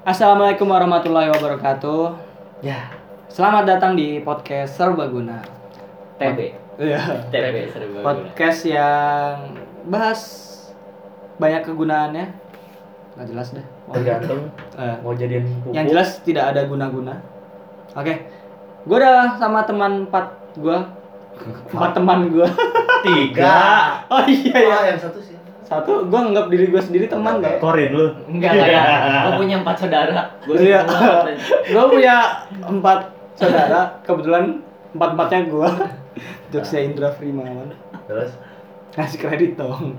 Assalamualaikum warahmatullahi wabarakatuh. Ya. Selamat datang di podcast Serbaguna. TB. Iya. TB serbaguna. Podcast yang bahas banyak kegunaannya. Nggak jelas deh. Tergantung Eh, mau jadiin pupuk. yang jelas tidak ada guna-guna. Oke. Gue udah sama teman empat gue. Empat teman gue. tiga. Oh iya ya. Ah, yang satu sih. Satu, gue anggap diri gue sendiri teman gak? Korin lu. Enggak kayak gue punya empat saudara. Gue Iya. gue punya empat saudara, kebetulan empat empatnya gue. Jokesnya Indra Frimawan. Terus Ngasih kredit dong.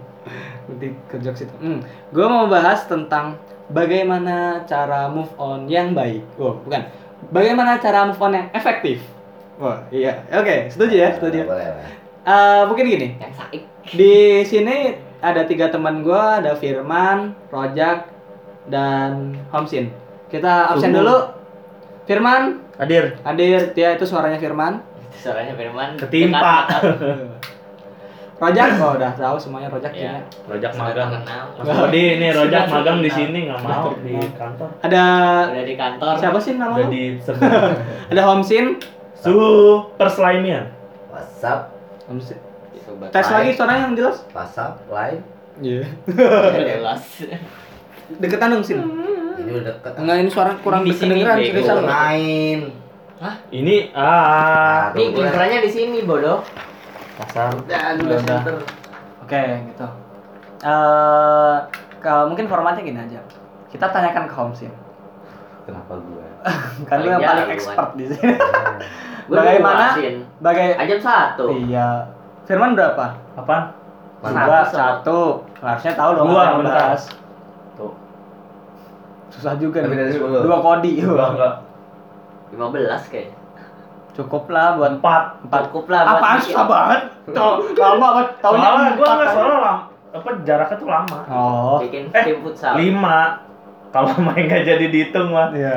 Nanti ke jokes itu. Hmm. Gue mau bahas tentang bagaimana cara move on yang baik. Oh, bukan. Bagaimana cara move on yang efektif. Wah, iya. Oke, setuju ya, setuju. Boleh, boleh. Eh, mungkin gini. yang saik. Di sini ada tiga teman gue, ada Firman, Rojak, dan Homsin. Kita absen Tunggu. dulu. Firman, Hadir. hadir. Dia itu suaranya Firman. Suaranya Firman. Ketimpa. Rojak, oh udah tahu semuanya Rojak ya. Rojak magang. Mas Bodi ini rojak magang di sini nggak mau di kantor. Ada Udah di kantor. siapa sih nama Udah lo? di Ada Homsin. suhu perselimian. WhatsApp, Homsin. Sobat Tes lagi suaranya yang jelas. WhatsApp, Line. Iya. Udah jelas. Deketan dong, Sin. Ini udah deket. Enggak ini suara kurang Di sini, kedengeran seriusan. Main. Ini ah Nah, tuh, kiprahnya di sini bodoh. kasar. Dan Udah, center. Oke, gitu. Eh, kalau mungkin formatnya gini aja. Kita tanyakan ke Homsin. Kenapa gue? Kan lu yang Iya, paling expert di sini. Bagaimana? Bagai Ajam satu. Iya. Firman berapa? Mantap. Dua, satu. Harusnya tahu dong. Dua, apa bentar. Tuh. Susah juga Lebih nih. dari 10. Dua kodi. Enggak enggak. 15 kayaknya. Cukup lah buat Empat. empat. Cukup lah buat Apaan bikin. susah banget? Tuh, lama banget. Taunya Soalnya gua empat nggak soalnya lama. Apa jaraknya tuh lama. Oh. Bikin Eh, tim futsal. Lima. Kalau main nggak jadi dihitung mah. Iya.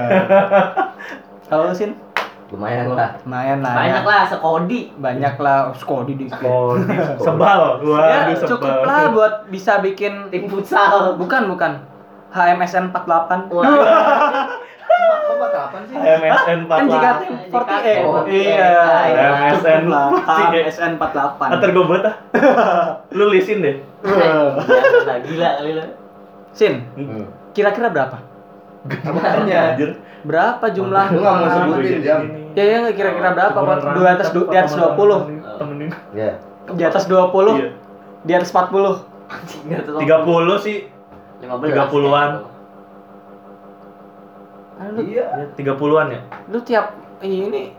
Kalau lu, Sin? Lumayan lah. Lumayan lah. Banyak ya. lah sekodi. Banyak lah. Skodi di Oh, sebal. Gua Ya, sebal. cukup lah buat bisa bikin Tim futsal. bukan bukan HMSN 48 Wah. Sih? MSN 48. kan jika tim 48 Oh, iya MSN lah 48. HMSN 48 Antar gue buat ah. Lu lisin deh. Gila, gila kali lu. Sin Hmm. kira-kira berapa Apanya? Anjir. Berapa jumlah Lu nggak mau sebutin, Jam. ya ya nggak kira-kira berapa buat di atas du- di atas 20 Temenin. Ya. di atas 20 Iya. di atas 40 Anjing enggak tahu. 30 sih. 15. 30-an. Ah, lu, Iya. Ya, 30-an ya. lu tiap ini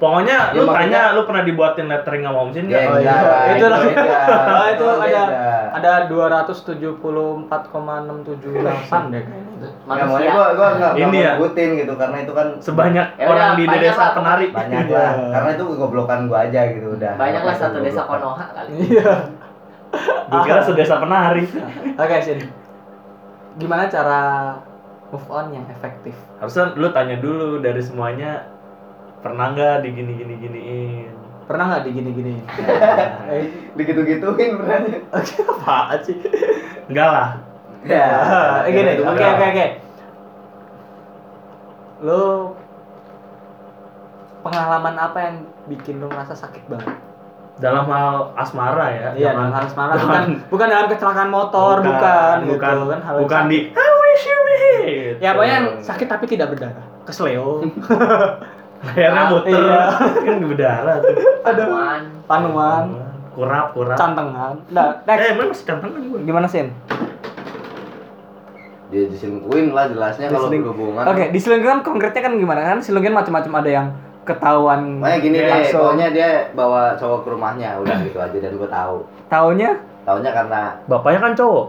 Pokoknya Ya, lu makanya- tanya lu pernah dibuatin lettering sama Om Sin Ya, enggak? Oh, iya. Itu lah. Ah, itu ada ada 274,678 deh kayaknya Ya, makanya gua gua enggak Ini ya. nyebutin gitu karena itu kan Sebanyak Ya orang di banyak desa lah. penari. banyak lah. Karena itu goblokan gua aja gitu udah. Banyak lah satu desa. Konoha kali. iya Gue kira sedesa penari. Oke, Sin. Gimana cara move on yang efektif? Harusnya lu tanya dulu dari semuanya pernah nggak digini gini giniin. Pernah nggak digini-gini? Eh, Digitu-gituin berarti. Apaan sih? Enggak lah. Ya, eh, gini. Oke, oke, oke. Lu pengalaman apa yang bikin lu merasa sakit banget? Dalam hal asmara ya. Iya, dalam hal semangat bukan jangan- bukan dalam kecelakaan motor, bukan, bukan, gitu kan hal yang bukan di I wish you. Ya, pokoknya yang sakit tapi tidak berdarah. Kesleo. Akhirnya muter Iya. kan berdarah tuh. Ada Panuan. panuan, Kurap, kurap. cantengan. Nah, next. Eh, emang masih cantengan gue. Gimana, Sin? Dia diselingkuhin lah jelasnya kalau Diseling- berhubungan. Oke, diselingkuhan konkretnya kan gimana kan? Selingkuhan macam-macam ada yang ketahuan Makanya gini deh, langsung. pokoknya dia bawa cowok ke rumahnya, udah gitu aja dan gua tahu. Taunya Taunya karena Bapaknya kan cowok.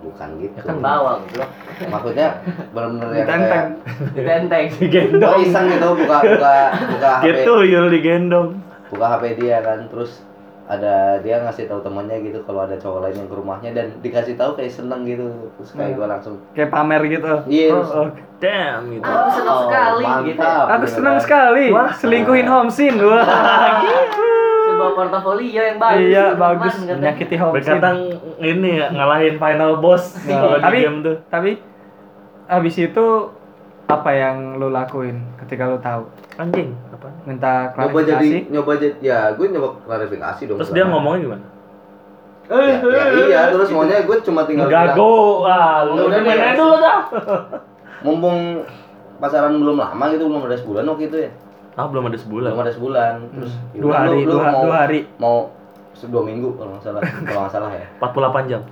Bukan gitu. Ya kan bawang, bro. Maksudnya benar-benar yang ditenteng. kayak Ditenteng. Digendong. iseng gitu buka buka buka HP Gitu, Yul digendong. buka HP dia kan terus ada dia ngasih tahu temannya gitu kalau ada cowok lain yang ke rumahnya dan dikasih tahu kayak seneng gitu terus kayak gua langsung Kayak pamer gitu. Iya, Oh, terus- oh. Damn gitu. Aku senang Oh, sekali mantap. gitu. Aku senang sekali Wah. selingkuhin Homsin. Wah, gitu. Sebuah portofolio yang bagus. Iya, teman, bagus menyakiti Homsin. Berkata ini ya ngalahin final boss kalau di tapi game tuh. tapi abis itu apa yang lo lakuin ketika lo tahu Anjing, apa? minta nyoba jadi klarifikasi nyoba jadi ya gue nyoba klarifikasi dong Terus dia ngomongnya gimana? ya, ya iya terus maunya gue cuma tinggal bilang, Gago, ah, lu gimana dulu dah. mumpung pacaran belum lama gitu belum ada sebulan waktu itu ya Ah, belum ada sebulan. belum ada sebulan terus Hmm. ya dua hari lu- lu dua, mau dua hari mau dua minggu kalau nggak salah kalau nggak salah ya 48 jam.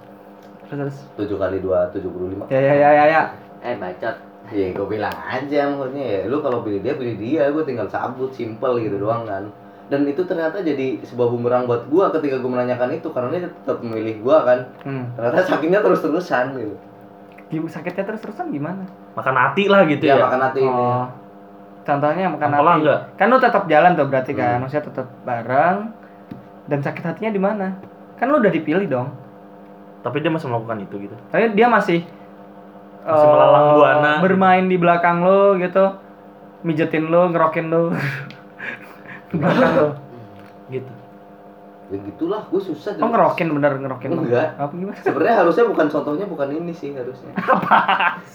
terus tujuh kali dua tujuh puluh lima ya ya ya ya, ya. Eh bacot. ya gue bilang aja maksudnya ya lu kalau pilih dia pilih dia gue tinggal cabut simple gitu doang kan dan itu ternyata jadi sebuah bumerang buat gue ketika gue menanyakan itu karena dia tetap memilih gue kan Hmm. ternyata sakitnya terus terusan gitu Gim- sakitnya terus terusan gimana Makan hati lah gitu dia ya. makan hati ini oh contohnya makan Apalah enggak? kan lo tetap jalan tuh berarti kan Hmm. maksudnya tetap bareng dan sakit hatinya di mana kan lo udah dipilih dong Tapi dia masih melakukan itu gitu. tapi dia masih Masih eh, melalang buana. bermain di belakang lo gitu mijetin lo ngerokin lo belakang lo Gitu. Ya gitulah gue susah oh ngerokin bener ngerokin lo Enggak. apa gimana sebenarnya harusnya bukan contohnya bukan ini sih harusnya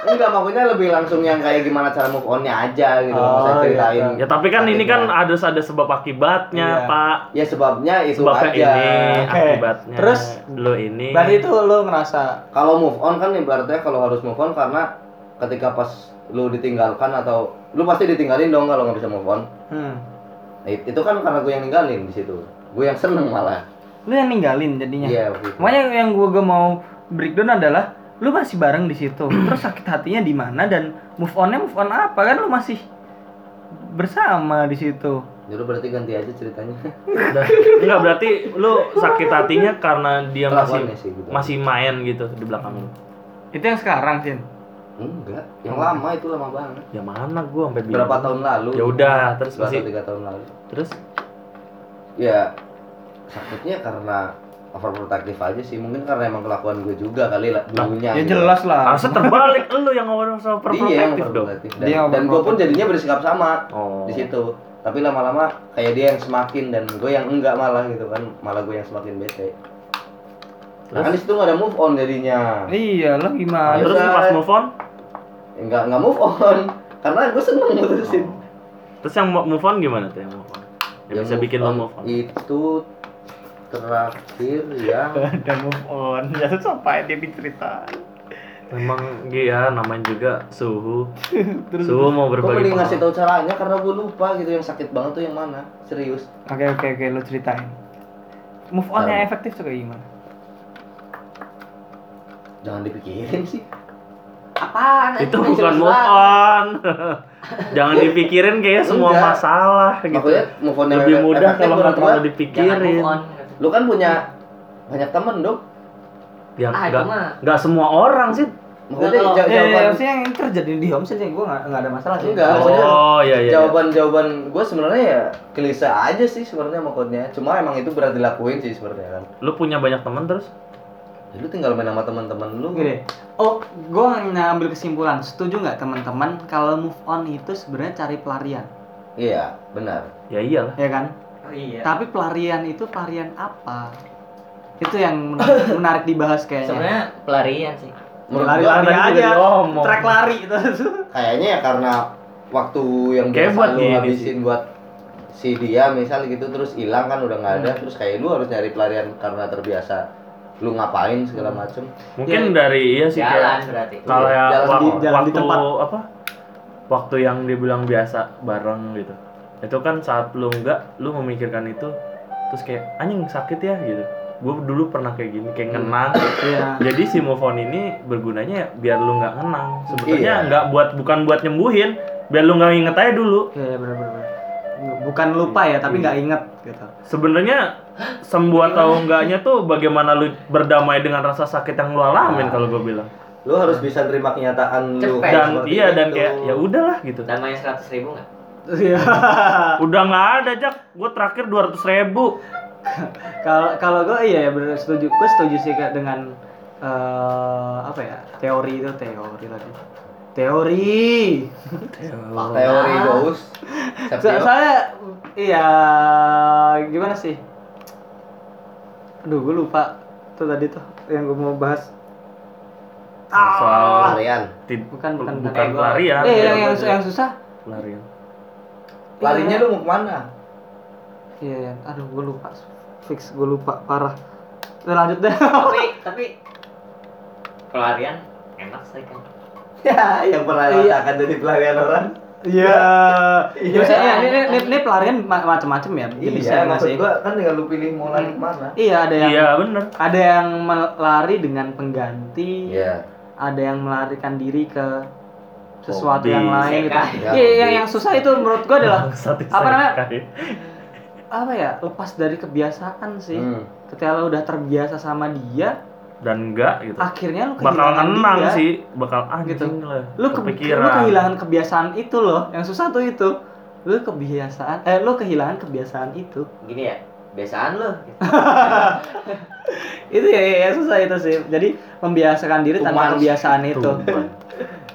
enggak maksudnya lebih langsung yang kayak gimana cara move onnya aja gitu Oh, saya ceritain gitu. Ya tapi kan ini kan ada ada sebab akibatnya, Iya. Pak. ya sebabnya itu Sebabnya aja ini, Oke. akibatnya. Terus, lo ini. berarti itu lo ngerasa kalau move on kan ibaratnya kalau harus move on karena ketika pas lu ditinggalkan atau lu pasti ditinggalin dong kalau nggak bisa move on hmm. Nah, it- itu kan karena gue yang ninggalin di situ gue yang seneng malah lo yang ninggalin jadinya iya itu. Makanya yang gue gak mau breakdown adalah lu masih bareng di situ. Terus sakit hatinya di mana dan move onnya move on apa kan lu masih bersama di situ. Jadi berarti ganti aja ceritanya Udah. Enggak berarti lu sakit hatinya karena dia masih Kelakuannya sih gitu. masih main gitu di belakang lu. Itu yang sekarang sih. enggak yang lama itu lama banget Ya mana gua sampai berapa tahun lalu Ya udah, terus masih tiga tahun lalu terus ya sakitnya karena overprotective aja sih mungkin karena emang kelakuan gue juga kali lah dulunya Ya gitu. jelas lah. harusnya terbalik lu yang ngomong iya overprotective dong. dan, Dia dan gue pun jadinya bersikap sama Oh. di situ tapi lama-lama kayak dia yang semakin dan gue yang enggak malah gitu kan malah gue yang semakin bete nah kan di situ nggak ada move on jadinya Iya lah gimana? Terus pas move on, Ya, nggak nggak move on karena gue seneng mutusin terus yang mo- move on gimana tuh yang move on? Yang Yang bisa bikin lo move on. itu terakhir yang Ada move on. Ya sampai dia diceritain. Memang iya namanya juga suhu. suhu mau gue berbagi mending ngasih tahu caranya karena gue lupa gitu yang sakit banget tuh yang mana serius Oke oke oke lu ceritain. Move on yang efektif tuh kayak gimana? jangan dipikirin sih Apaan? Itu bukan jelas move on. Jangan dipikirin kayak semua Enggak. masalah gitu. maksudnya move on Lebih mudah kalau nggak terlalu dipikirin. move on. lu kan punya banyak temen dong Yang Ah, nggak nggak semua orang sih. maksudnya kalau- jaw- Ya, ya, jawaban maksudnya yang terjadi di home sih gue gak, nggak ada masalah sih. Enggak, maksudnya Oh iya iya. jawaban jawaban gue sebenarnya ya klise aja sih sebenarnya maksudnya cuma emang itu berat dilakuin sih sebenarnya kan Lu punya banyak teman terus? Ya, lu tinggal main sama teman-teman lu Gini, oh, gue ngambil kesimpulan. Setuju nggak teman-teman kalau move on itu sebenarnya cari pelarian, iya benar Ya iyalah. ya kan? Oh iya. Tapi pelarian itu pelarian apa? Itu yang menarik, menarik dibahas kayaknya. Sebenarnya pelarian sih. menurut lari, gua lari tadi juga aja, track lari itu. kayaknya ya karena waktu yang Kayak biasa buat lu habisin buat si dia misal gitu terus hilang kan udah nggak ada terus kayak lu harus nyari pelarian karena terbiasa lu ngapain segala macem Mungkin dari iya sih Jalan kayak berarti. kalau Iya, ya wak- di- jalan di waktu tempat. apa? Waktu yang dibilang biasa bareng gitu. Itu kan saat lu enggak, lu memikirkan itu terus kayak anjing sakit ya gitu. Gue dulu pernah kayak gini, kayak ngenang. Iya. Jadi si move on ini bergunanya ya biar lu nggak ngenang. Sebetulnya Iya. nggak buat bukan buat nyembuhin, biar lu nggak inget aja dulu. Iya, benar-benar. Bukan lupa ya, tapi nggak inget gitu. Sebenarnya sembuh atau enggaknya tuh bagaimana lu berdamai dengan rasa sakit yang lu alamin Nah. kalau gue bilang. lu harus bisa terima kenyataan lu Cepet. Dan seperti iya dan itu. kayak ya udahlah gitu. Damai seratus ribu nggak? Iya. Udah nggak ada jak, gue terakhir dua ratus ribu. Kalau kalau gue iya ya benar setuju. Gue setuju sih dengan eh, apa ya teori itu teori lagi. Teori. teori ghost So- Septio. soalnya iya gimana sih? Aduh gue lupa tuh tadi tuh yang gue mau bahas. soal Pelarian. Bukan, bukan, bukan pelarian Eh, ya, yang, yang, yang susah? pelarian Larinya lu mau ke mana? Iya, iya. aduh, gue lupa. Fix, gue lupa, parah. Udah lanjut deh. tapi tapi pelarian enak sih kan Ya, yang pernah Iya. rasakan jadi pelarian orang. Iya. Iya. Ya, maksudnya, ya, ini, ini, ini, pelarian ma- macem-macem ya. Iya, nggak maksud sih? gua kan tinggal lu pilih mau lari Hmm. ke mana. Iya, ada yang iya bener ada yang melari dengan pengganti. Iya. Ada yang melarikan diri ke sesuatu Hobi. yang lain gitu. Iya, Ya, yang, yang susah itu menurut gua adalah apa namanya? apa ya? Lepas dari kebiasaan sih. Hmm. Ketika lo udah terbiasa sama dia, dan enggak gitu akhirnya lo bakal tenang dia. sih bakal anjing Gitu. lah lu, ke, kepikiran lu kehilangan kebiasaan itu loh yang susah tuh itu lu kebiasaan eh lu kehilangan kebiasaan itu gini ya biasaan lo itu ya, ya, ya susah itu sih jadi membiasakan diri tanpa Tuman. kebiasaan itu.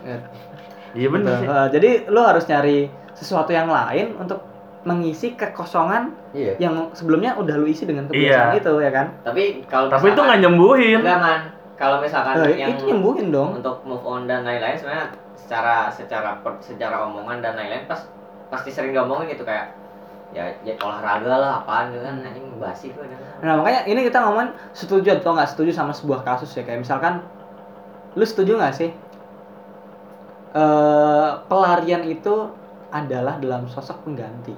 Ya, iya gitu. sih Eh, jadi lu harus nyari sesuatu yang lain untuk mengisi kekosongan Iya. yang sebelumnya udah lu isi dengan kebiasaan Iya. itu ya kan tapi kalau tapi itu nggak nyembuhin enggak man kalau misalkan Eh, yang itu nyembuhin dong untuk move on dan lain-lain sebenarnya secara secara per- secara omongan dan lain-lain pas pasti sering diomongin gitu kayak ya, ya olahraga lah apaan gitu kan anjing basi gue dengar. Nah makanya ini kita ngomongin setuju atau nggak setuju sama sebuah kasus ya kayak misalkan lu setuju nggak sih eh pelarian itu adalah dalam sosok pengganti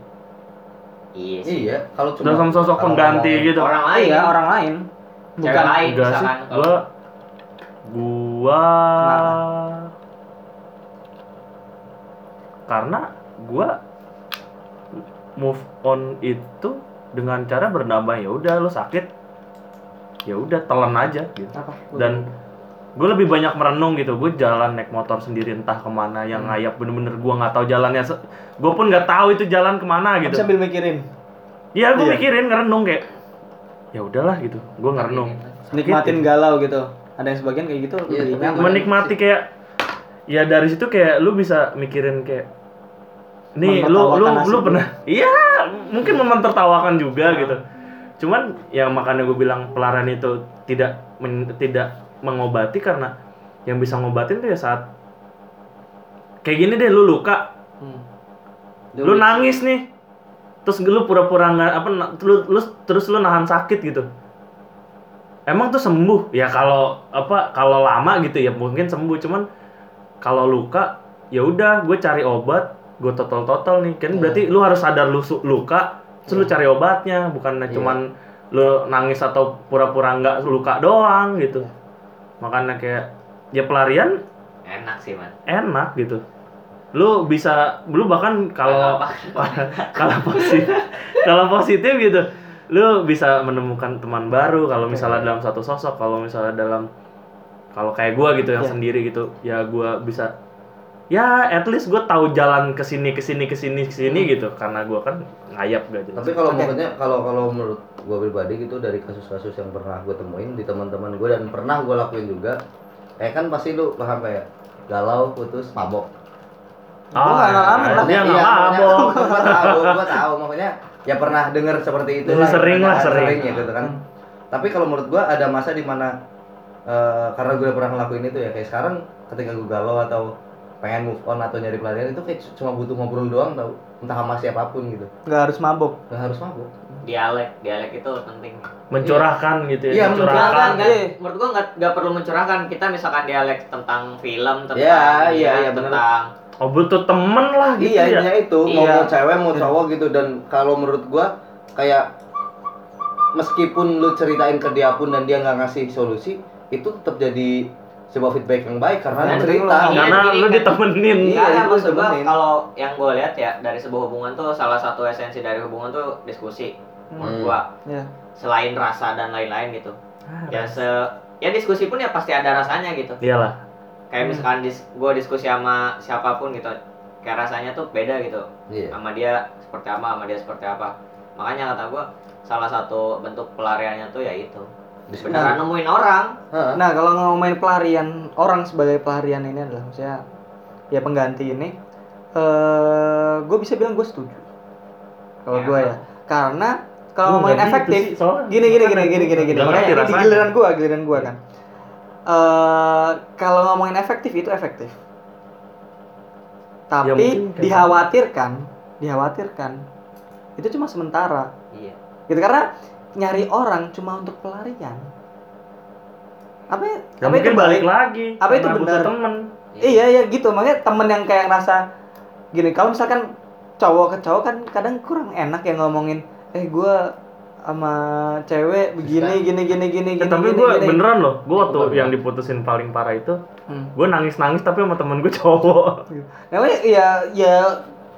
iya sih. Iya, kalau cuma dalam sosok kalau pengganti ngomong- gitu. Orang lain. Iya orang lain. Cewek bukan. lain enggak sih. misalkan. Kalau- gua gua karena gua move on itu dengan cara bernama ya udah lo sakit. Ya udah telan aja gitu. Apa? Dan gue lebih banyak merenung gitu gue jalan naik motor sendiri entah ke mana yang Hmm. ngayap bener-bener gue nggak tahu jalannya gue pun nggak tahu itu jalan ke mana gitu sambil mikirin Iya, gue Iya. mikirin ngerenung kayak ya udahlah gitu. Gue ngerenung. nikmatin galau gitu ada yang sebagian kayak gitu tapi nyaman. Menikmati kayak ya dari situ kayak lu bisa mikirin kayak nih lu lu lu pernah iya mungkin mementertawakan juga gitu. Cuman ya makanya gue bilang pelarian itu tidak men- tidak mengobati karena yang bisa ngobatin tuh ya saat kayak gini deh lu luka. Hmm. lu nangis nih terus lu pura-pura nggak apa lu, lu terus lu nahan sakit gitu. Emang tuh sembuh? Ya kalau apa kalau lama gitu ya mungkin sembuh. Cuman kalau luka ya udah gue cari obat gue total total nih. Kan Iya. berarti lu harus sadar lu su- luka terus lu cari obatnya. Bukan Iya. cuman lu nangis atau pura-pura nggak luka doang gitu makanya kayak ya pelarian enak sih man enak gitu. Lu bisa lu bahkan kalau kalau positif kalau positif gitu. Lu bisa menemukan teman baru kalau misalnya dalam satu sosok kalau misalnya dalam kalau kayak gua gitu yang Iya. sendiri gitu ya gua bisa ya at least gue tahu jalan ke sini ke sini ke sini ke sini gitu. Karena gua kan ngayap gak jelas. Tapi kalau maksudnya kalau kalau menurut gue pribadi gitu dari kasus-kasus yang pernah gue temuin di teman-teman gue dan pernah gue lakuin juga, kayak kan pasti lu paham kayak galau, putus, mabok. Gua nggak ngalamin lah. dia nggak Iya, mabok Gue tahu, gue tahu. Makanya ya pernah dengar seperti itu Jadi sering lah, Ada- sering. ya gitu kan. Tapi kalau menurut gue ada masa di mana eh, karena gue pernah ngelakuin itu ya kayak sekarang ketika gue galau atau pengen move on atau nyari pelarian itu kayak cuma butuh ngobrol doang tau entah sama siapa pun gitu nggak harus mabuk nggak harus mabuk dialek dialek itu penting mencurahkan gitu ya Iya, mencurahkan Mencurahkan Iya. kan? Menurut gua nggak nggak perlu mencurahkan. Kita misalkan dialek tentang film, tentang Iya, media, iya, iya, bener. tentang oh butuh temen lah gitu iya ya intinya itu mau, Iya. mau cewek mau cowok gitu dan kalau menurut gua kayak meskipun lu ceritain ke dia pun dan dia nggak ngasih solusi itu tetap jadi sebuah feedback yang baik karena Dan lu cerita Iya, karena gini lu kan. ditemenin Iya, itu maksud gua kalau yang gue lihat ya dari sebuah hubungan tuh salah satu esensi dari hubungan tuh diskusi. Menurut Hmm. gua ya selain rasa dan lain-lain gitu. Ya se ya diskusi pun ya pasti ada rasanya gitu. iyalah Kayak Hmm. misalkan dis, gue diskusi sama siapa pun gitu, kayak rasanya tuh beda gitu. iya Sama dia seperti apa, sama dia seperti apa. Makanya kata gua salah satu bentuk pelariannya tuh ya itu. Beneran nemuin orang. Nah kalau ngomongin pelarian orang sebagai pelarian ini adalah maksudnya ya pengganti ini eh gue bisa bilang gue setuju kalau Ya, gue ya karena kalau ngomongin gitu efektif sih, soalnya. gini gini gini gini gini gini makanya ini giliran gua giliran gua kan eh kalau ngomongin efektif itu efektif. Tapi Ya, mungkin kayak- dikhawatirkan, dikhawatirkan itu cuma sementara. Iya. Gitu karena nyari orang cuma untuk pelarian. Apa ya? Ya apa mungkin itu balik lagi. Apa itu benar? temen. Iya iya gitu makanya temen yang kayak ngerasa gini kalau misalkan cowok ke cowok kan kadang kurang enak ya ngomongin eh gua sama cewek begini gini gini gini Ya, gini tapi gini, gue gini. beneran loh, gue waktu yang diputusin paling parah itu, Hmm. gue nangis nangis tapi sama temen gue cowok. Namanya ya ya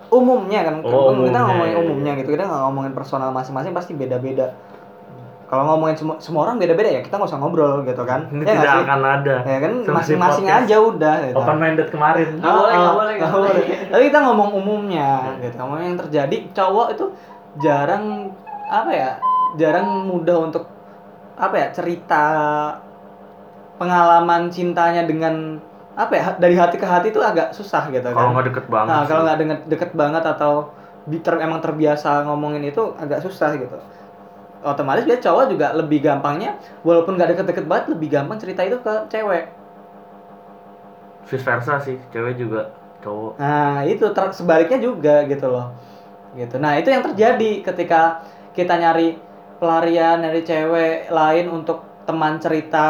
umumnya kan Oh, kita umumnya, ngomongin iya, umumnya gitu kita nggak ngomongin personal masing-masing pasti beda-beda kalau ngomongin semua semua orang beda-beda ya kita nggak usah ngobrol gitu kan Ini ya nggak tidak sih? akan ada. ya kan masing-masing podcast aja udah gitu. Open minded kemarin. Nggak boleh, nggak Ah, boleh, nggak nggak boleh. Tapi kita ngomong umumnya gitu. Ngomong yang terjadi cowok itu jarang apa ya? Jarang mudah untuk apa ya? cerita pengalaman cintanya dengan apa ya? Dari hati ke hati itu agak susah gitu Kalau kan. nggak deket banget. Nah, kalau nggak deket, deket banget atau ter- emang terbiasa ngomongin itu agak susah gitu. Otomatis dia cowok juga lebih gampangnya walaupun nggak deket-deket banget lebih gampang cerita itu ke cewek. vice versa sih, cewek juga cowok. Nah, itu ter- sebaliknya juga gitu loh. Gitu. Nah, itu yang terjadi ketika kita nyari pelarian dari cewek lain untuk teman cerita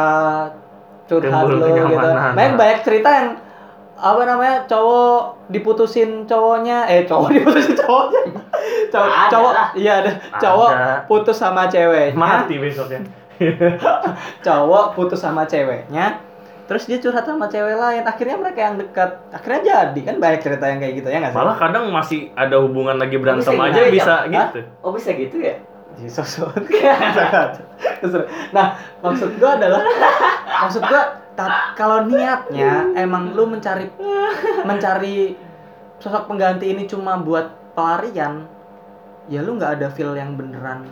curhat lo gitu. kenyamanan. Banyak banyak cerita yang apa namanya cowok diputusin cowoknya eh cowok diputusin cowoknya cowok Ada cowok lah. iya ada cowok Ada. putus sama ceweknya Mati besoknya. cowok putus sama ceweknya terus dia curhat sama cewek lain. Akhirnya mereka yang dekat. Akhirnya jadi. Kan banyak cerita yang kayak gitu ya nggak sih? Malah kadang masih ada hubungan lagi berantem Bisa aja gitu bisa aja. gitu. Oh bisa gitu ya? Nah maksud gua adalah maksud gua kalau niatnya emang lu mencari mencari sosok pengganti ini cuma buat pelarian ya lu nggak ada feel yang beneran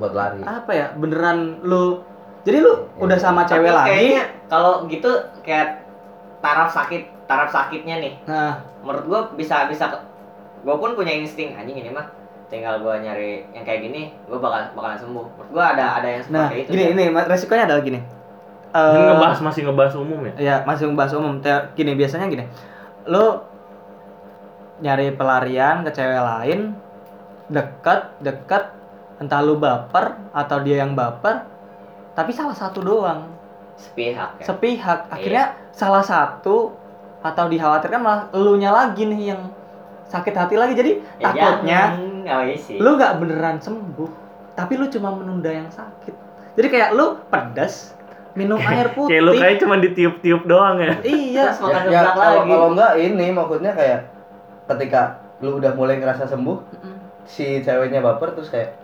buat lari. apa ya? Beneran lu jadi lu udah sama Tapi cewek lagi kayaknya kalau gitu kayak taraf sakit, taraf sakitnya nih. nah Menurut gua bisa bisa gua pun punya insting anjing ini mah tinggal gua nyari yang kayak gini, gua bakal bakalan sembuh. Menurut gua ada ada yang nah seperti itu. gini ya. ini resikonya adalah gini Ini Eh, ngebahas masih ngebahas umum ya. ya masih membahas umum gini biasanya gini lo nyari pelarian ke cewek lain dekat dekat entah lu baper atau dia yang baper tapi salah satu doang sepihak ya. sepihak akhirnya salah satu atau dikhawatirkan malah elunya lagi nih yang sakit hati lagi jadi Ya takutnya jangan. Oh, iya sih. lu nggak beneran sembuh tapi lu cuma menunda yang sakit jadi kayak lu pedas minum air putih Kayak lu kayak cuma ditiup-tiup doang ya. iya Terus makan ya, ya kalau lagi. kalau enggak ini maksudnya kayak ketika lu udah mulai ngerasa sembuh Mm-mm. si ceweknya baper terus kayak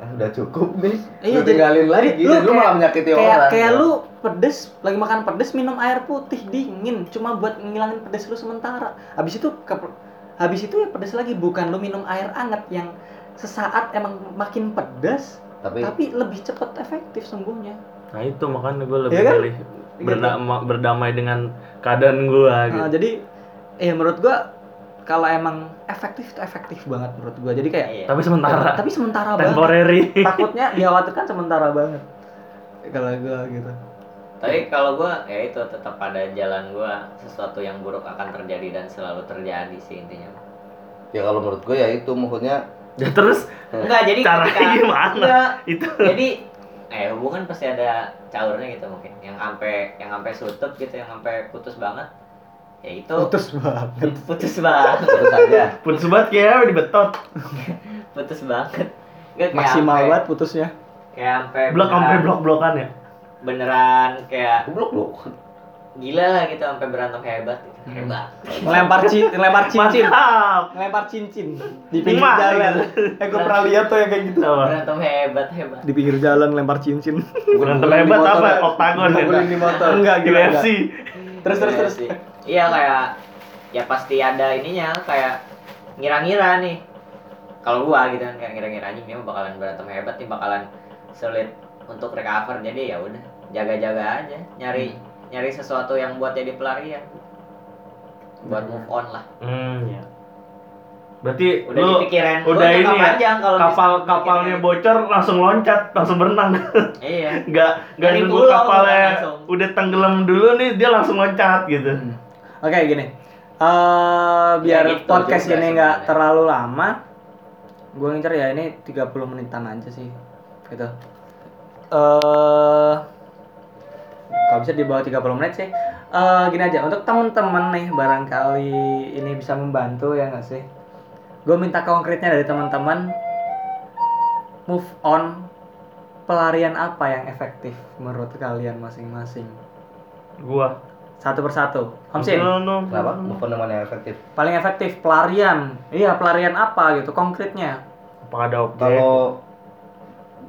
ah, udah cukup nih Iya, lu jadi- tinggalin lagi jadi gitu lu lu malah menyakiti kayak orang kayak ya. lu pedes lagi makan pedes minum air putih dingin cuma buat ngilangin pedes lu sementara habis itu ke- habis itu ya pedes lagi bukan lu minum air hangat yang sesaat emang makin pedas tapi tapi lebih cepet efektif sembuhnya Nah itu makanya gue lebih Iya kan? milih berdama- berdamai dengan keadaan gue gitu. Nah, jadi ya menurut gua kalau emang efektif itu efektif banget menurut gua. Jadi kayak Iya. Tapi sementara. Tapi sementara banget. Temporary. takutnya dikhawatirkan sementara banget. Kalau gua gitu. Tapi kalau gua ya itu tetap pada jalan gua sesuatu yang buruk akan terjadi dan selalu terjadi sih intinya. ya kalau menurut gue ya itu maksudnya Ya terus? Enggak, jadi ketika gimana? Enggak, itu. Jadi eh hubungan pasti ada caurnya gitu mungkin. Yang sampai yang sampai sutup gitu yang sampai putus banget ya itu. Putus banget. Putus banget. Terus aja putus banget kayak dibetot. putus banget. Kayak maksimal sampai- banget putusnya. kayak sampai Blok sampai beneran- blok-blokan ya. beneran kayak goblok lu gila lah gitu sampai berantem hebat gitu. Hmm. hebat. Ngelempar ci ngelempar cincin. Ngelempar cincin. Di pinggir jalan. eh gue pernah lihat tuh yang kayak gitu. Berantem hebat hebat. Di pinggir jalan lempar cincin. Berantem hebat apa? ya. Oktagon. Ya? Di motor. Enggak gila enggak. terus terus terus. sih. Iya kayak ya pasti ada ininya kayak ngira-ngira nih kalau gua gitu kan kayak ngira-ngira anjing dia bakalan berantem hebat nih bakalan sulit untuk recover jadi ya udah jaga-jaga aja nyari nyari sesuatu yang buat jadi pelarian buat move on lah Hmm, ya. Berarti Udah lu dipikirin, udah ini ya, panjang kalau kapal kapalnya bocor langsung loncat, langsung berenang. Iya. Nggak nggak nunggu kapalnya langsung. udah tenggelam dulu nih dia langsung loncat gitu. Hmm. Oke gini, Eh biar gitu podcast juga ini nggak terlalu lama, gue ngincer ya ini 30 menitan aja sih, gitu. Eh kalau bisa di bawah 30 menit sih. Eh gini aja, untuk temen-temen nih barangkali ini bisa membantu ya nggak sih? Gue minta konkretnya dari teman-teman move on pelarian apa yang efektif menurut kalian masing-masing? Gua. Satu persatu. Hamsin. No, no, no. Kenapa? Move on yang efektif? paling efektif pelarian iya pelarian apa gitu konkretnya Apa ada objek? Kalau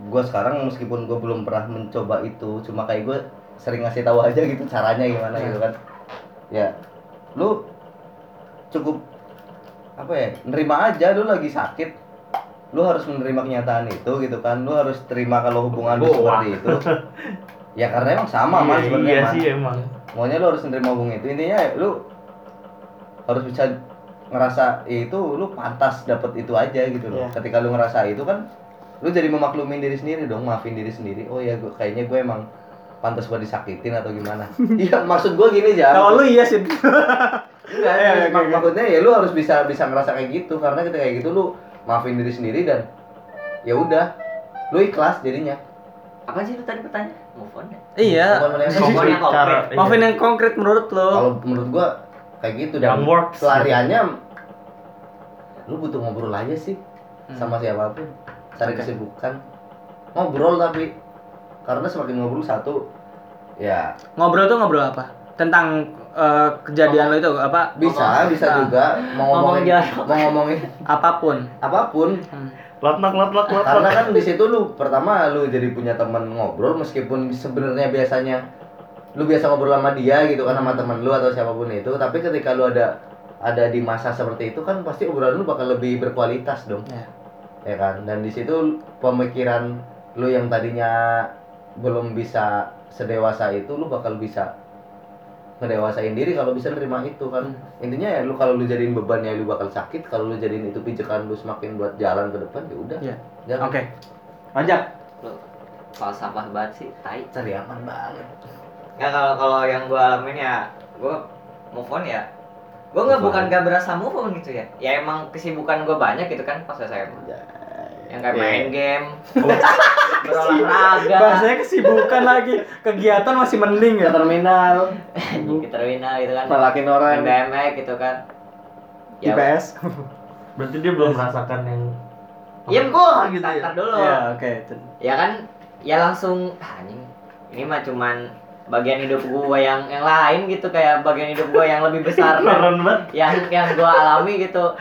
gue sekarang meskipun gue belum pernah mencoba itu, cuma kayak gue sering ngasih tahu aja gitu caranya gimana gitu kan. Ya, lu cukup apa ya? Nerima aja lu lagi sakit. Lu harus menerima kenyataan itu gitu kan. Lu harus terima kalau hubungan lu seperti itu. Ya karena emang sama man Iya, sebenarnya iya man. sih emang. Maunya lu harus menerima hubungan itu. Intinya ya, lu harus bisa ngerasa ya itu lu pantas dapet itu aja gitu loh. Iya. Ketika lu ngerasa itu kan lu jadi memaklumin diri sendiri dong, maafin diri sendiri. Oh ya gua kayaknya gue emang pantas buat disakitin atau gimana. Iya, maksud gue gini aja. kalau lu iya sih Enggak, Iya, iya, mak- iya. maksudnya ya lu harus bisa bisa ngerasa kayak gitu karena ketika kayak gitu lu maafin diri sendiri dan ya udah lu ikhlas jadinya. Apa sih lu tadi pertanyaan? Move on ya? iya Move on yang Cara, konkret. iya. maafin yang konkret menurut lo Kalau menurut gua kayak gitu Yang dan works. pelariannya lu butuh ngobrol aja sih Hmm. sama siapa pun cari Oke. kesibukan ngobrol tapi karena semakin ngobrol satu ya ngobrol tuh ngobrol apa tentang eh, kejadian lo itu apa bisa Ngomong- bisa Nah. juga mau Ngomong ngomongin mau ngomongin apa pun apa pun Hmm. Lotnak, lotnak, lotnak. karena kan di situ lu pertama lu jadi punya teman ngobrol meskipun sebenarnya biasanya lu biasa ngobrol sama dia gitu kan sama teman lu atau siapa pun itu tapi ketika lu ada ada di masa seperti itu kan pasti obrolan lu bakal lebih berkualitas dong Ya. ya kan dan di situ pemikiran lu yang tadinya belum bisa sedewasa itu lu bakal bisa ngedewasain diri kalau bisa nerima itu kan. Intinya ya lu kalau lu jadiin beban ya lu bakal sakit kalau lu jadiin itu pijakan lu semakin buat jalan ke depan ya udah. Iya. jangan oke. Lanjut. Lu falsafah banget sih, tai. cari aman banget. Nggak kalau kalau yang gue alamin ya, gue move on ya. Gue nggak bukan gak berasa move on gitu ya. Ya emang kesibukan gue banyak gitu kan pas saya yang kayak Iya. main game, berolahraga, bahasanya kesibukan lagi. Kegiatan masih mending ke ya? Terminal. Di terminal gitu kan, malakin orang. BMX gitu kan. Ya, IPS Berarti dia belum merasakan yang Iya gua. gitu gitu ya. dulu. ya oke Ya kan, ya langsung ah, anjing. Ini mah cuman bagian hidup gua yang yang lain gitu kayak bagian hidup gua yang lebih besar Keren banget. yang yang gua alami gitu.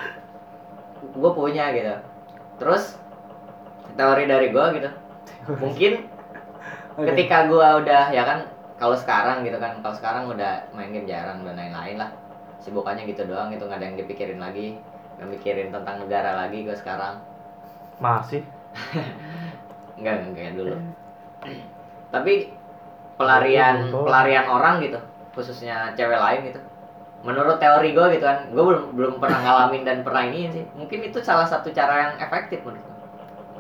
Gua punya gitu. Terus teori dari gua gitu mungkin Oke. ketika gua udah ya kan kalau sekarang gitu kan kalau sekarang udah main game jarang dan lain-lain lah sibukannya gitu doang gitu nggak ada yang dipikirin lagi nggak mikirin tentang negara lagi gua sekarang Masih. Enggak, enggak kayak dulu. Tapi pelarian Oh. pelarian orang gitu, khususnya cewek lain gitu. Menurut teori gue gitu kan, gue belum belum pernah ngalamin dan pernah ini sih. Mungkin itu salah satu cara yang efektif menurut gue.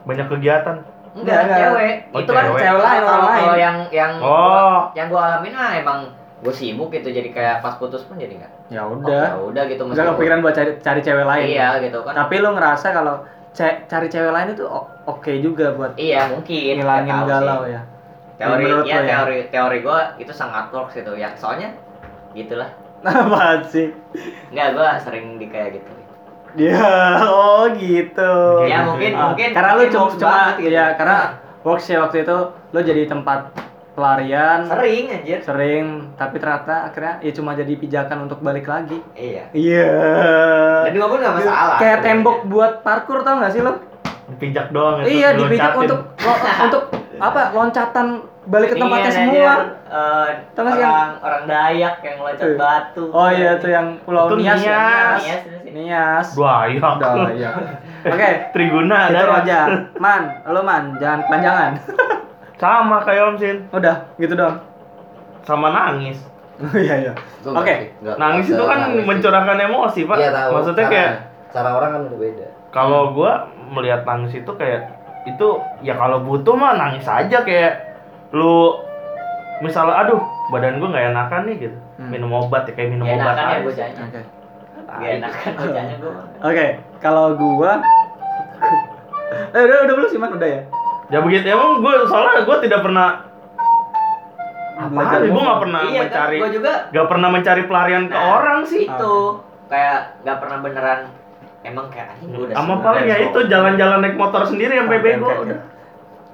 Banyak kegiatan. Enggak, Enggak, enggak. cewek. Oh, itu kan cewek. Cewek lain, orang Kalau- lain. Kalau yang yang Oh. gua, yang gue alamin ah emang gue sibuk gitu jadi kayak pas putus pun jadi enggak. ya Oh, udah ya udah gitu nggak kepikiran buat cari cari cewek lain Iya gitu kan. tapi lu ngerasa kalau ce- cari cewek lain itu o- oke juga buat Iya mungkin. ngilangin galau sih. ya Teori ya, lo ya? teori teori gue itu sangat works gitu ya. Soalnya gitulah. Apaan sih? Enggak, gua sering di kayak gitu. Ya, oh gitu. Ya mungkin Ah, mungkin karena lu mungkin cuma works cuma banget gitu. ya karena works ya waktu itu lu jadi tempat pelarian sering anjir. sering tapi ternyata akhirnya ya cuma jadi pijakan untuk balik lagi. Iya. Iya. Dan gua pun gak masalah. Kayak tembok buat parkur tau gak sih lo? Dipijak doang ya. Iya, dipijak untuk lo- untuk apa? Loncatan balik ke tempatnya semua. eh, Tau nggak sih orang orang Dayak yang loncat Eh. batu. Oh iya itu yang Pulau Itu Nias. ya? Nias. Nias itu. Nias. Buaya. Udah, iya. Oke, Triguna itu ada. aja. Man, lo man, jangan panjangan. Sama kayak Om Sin. Udah, gitu dong. Sama nangis. Oh iya iya. Oke. Nangis itu kan senangis sih. mencurahkan emosi, Pak. Iya, tahu. Maksudnya Karena kayak cara orang kan beda Kalau gua melihat nangis itu kayak itu ya kalau butuh mah nangis aja kayak lu misalnya aduh badan gua nggak enakan nih gitu Hmm. minum obat ya kayak minum Gak obat enakan ya aja. bocahnya. Oke. Gak enakan bocahnya gue. Oke, kalau gua Eh udah udah belum sih man udah ya. Ya begitu emang gue soalnya gue tidak pernah Belajar apa gue nggak pernah Iya kan, mencari gue juga nggak pernah mencari pelarian ke Nah, orang sih itu kayak gak pernah beneran emang kayak anjing gue udah sama paling ya itu jalan-jalan naik motor sendiri sampai Oke, bego oke,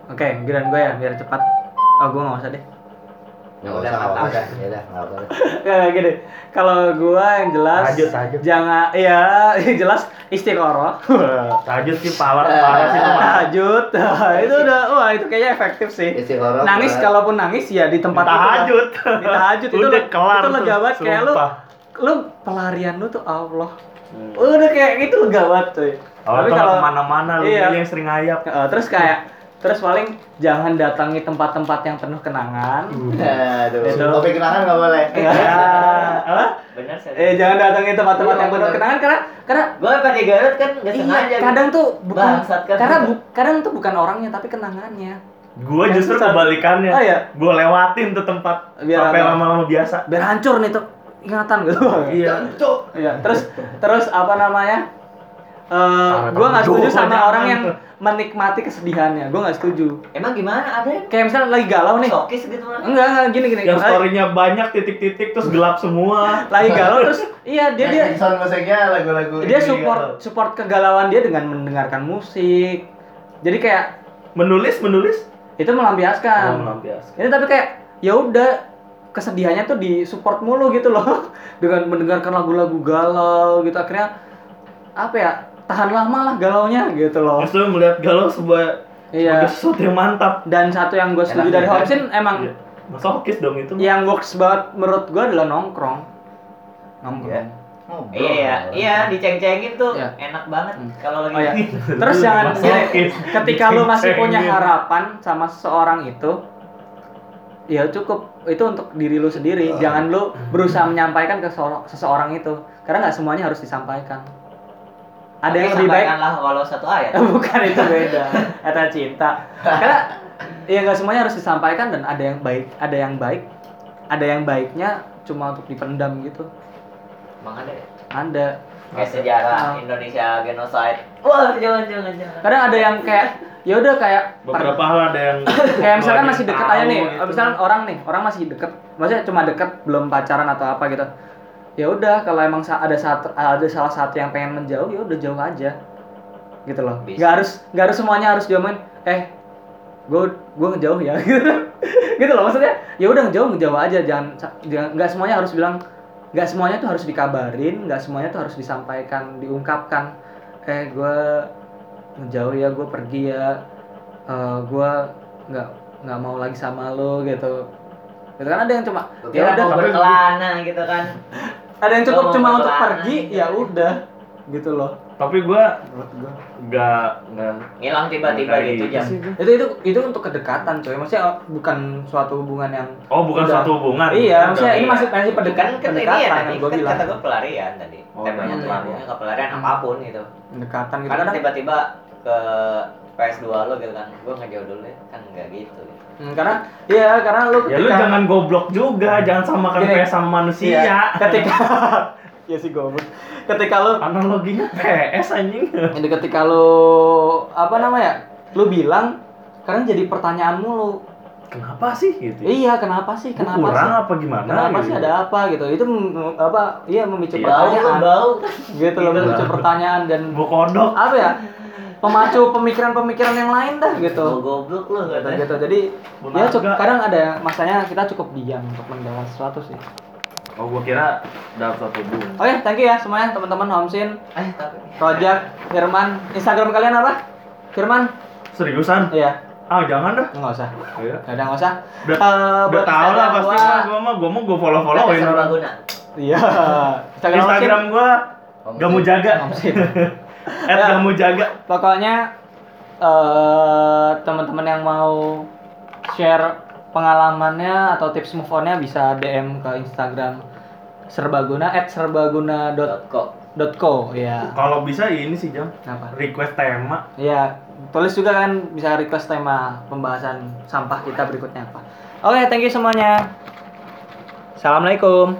Oke, giliran gue ya biar cepat. Oh, gua nggak usah deh. nggak Udah, usah nggak usah ya udah nggak usah Ya gini, kalau gua yang jelas Tahajud, tahajud. jangan iya jelas istiqoroh. tahajud sih parah parah sih itu mah. Tahajud. itu udah wah itu kayaknya efektif sih. Istiqoroh, Nangis kalaupun nangis ya di tempat itu lah. tahajud Di tahajud itu udah le- kelar itu tuh, lega banget kayak lu sumpah. lu pelarian lu tuh Allah. Hmm. Udah kayak gitu lega banget cuy. Oh, Tapi kalau ke mana-mana lu Iya. yang sering ngayap Eh, terus kayak terus paling jangan datangi tempat-tempat yang penuh kenangan. Aduh, Itu. topik kenangan nggak boleh. Ya. Apa? Bener sih. Eh jangan datangi tempat-tempat Iya, yang penuh kenangan karena karena Gue pas di Garut kan gak sengaja. iya, kadang tuh bukan kan. karena bu- kadang tuh bukan orangnya tapi kenangannya. gue Yang justru kebalikannya Oh iya, gue lewatin tuh tempat Biar sampai lama-lama biasa biar hancur nih tuh ingatan gitu. iya. Iya, terus terus apa namanya? Eh, Sampai gue nggak tahu setuju sama jangan. orang yang menikmati kesedihannya. Gue nggak setuju. Emang gimana? Ada yang Kayak misalnya lagi galau nih. sokis gitu mah. Enggak, enggak gini gini. yang storynya banyak titik-titik terus gelap semua lagi galau terus iya dia dia sound musiknya lagu-lagu dia support gitu. support kegalauan dia dengan mendengarkan musik. Jadi kayak menulis menulis itu melampiaskan. oh, melampiaskan Ini tapi kayak ya udah kesedihannya tuh di support mulu gitu loh dengan mendengarkan lagu-lagu galau gitu akhirnya apa ya tahan lama lah galaunya gitu loh. justru melihat galau sebuah Iya. sesuatu yang mantap Dan satu yang gue setuju Enak dari juga. Hobson emang Iya. masokis dong itu yang works banget menurut gue adalah nongkrong. Nongkrong. Iya. Ngobrol. Iya, iya, iya, diceng-cengin tuh Iya. enak banget Hmm. kalau lagi Oh ya. gini. Terus jangan gini, ketika lu masih punya harapan sama seseorang itu ya cukup itu untuk diri lu sendiri. Jangan lu berusaha menyampaikan ke seorang- seseorang itu karena nggak semuanya harus disampaikan. Ada Tapi yang lebih baik sampaikanlah walau satu ayat. bukan itu beda kata cinta karena ya nggak semuanya harus disampaikan dan ada yang baik ada yang baik ada yang baiknya cuma untuk dipendam gitu Emang ada ya? ada Kayak sejarah Ah. Indonesia genocide. Wah, jangan jangan jangan. kadang ada yang kayak ya udah kayak beberapa hal ada yang kayak misalkan masih deket aja nih gitu. misalkan orang nih orang masih deket maksudnya cuma deket belum pacaran atau apa gitu ya udah kalau emang ada satu ada salah satu yang pengen menjauh ya udah jauh aja. Gitu loh. Bisa. nggak harus nggak harus semuanya harus diomongin eh gue gue ngejauh ya. Gitu. Gitu loh maksudnya ya udah ngejauh ngejauh aja. Jangan jangan nggak semuanya harus bilang nggak semuanya tuh harus dikabarin nggak semuanya tuh harus disampaikan diungkapkan. Eh gue ngejauh ya gue pergi ya. Eh gue nggak nggak mau lagi sama lo gitu. Gitu kan ada yang cuma ya udah berkelana gitu kan. ada yang cukup Gua cuma untuk pergi ya udah gitu loh tapi gua gue nggak nggak Ngilang tiba-tiba gitu jam. sih. itu itu itu untuk kedekatan coy maksudnya bukan suatu hubungan yang oh bukan Udah. suatu hubungan iya maksudnya Iya. ini masih masih pendekat Kan, kan ini pendekatan ya yang tadi gue kan bilang kata gue pelarian tadi. Oh, Temanya iya. tuh lampunya ke pelarian apa pun gitu. pendekatan gitu Kan kadang tiba-tiba ke PS2 lo gitu kan. Gue ngejauh dulu ya. Kan enggak gitu. Hmm, karena iya karena lu ya lu jangan goblok juga jangan samakan Gini. PS sama manusia. Iya, ketika ya sih goblok. Ketika lu analoginya PS anjing. Ini ketika lu apa namanya lu bilang karena jadi pertanyaan mulu. Kenapa sih gitu? Iya kenapa sih kenapa kurang sih? apa gimana kenapa gitu. sih ada apa gitu? Itu apa iya memicu Bau lo pertanyaan. Bau. gitu loh memicu lah. pertanyaan dan gua kodok. Apa ya pemacu pemikiran-pemikiran yang lain dah gitu. Bau goblok lo gitu, katanya. gitu. jadi Gua ya cukup, kadang ada masanya kita cukup diam untuk mendengar sesuatu sih. Oh gua kira dalam satu hubungan oke thank you ya semuanya teman-teman Homsin Eh, tapi Rojak Firman. Instagram kalian apa? Firman? Seriusan? Iya. Ah jangan dah. Nggak usah. Iya. nggak ada nggak usah. Udah, Eh, udah tau lah pasti gua- mah gua mah gua mau gua follow followin Ada orang. Iya. Instagram, Instagram gua gak mau jaga. Homsin at Ya. gak mau jaga. pokoknya eh teman-teman yang mau share pengalamannya atau tips move on-nya bisa DM ke Instagram serbaguna at serbaguna dot kok dot co ya Kalau bisa ini sih jam. Apa? Request tema. ya tulis juga kan bisa request tema pembahasan sampah kita berikutnya apa. Oke thank you semuanya. Assalamualaikum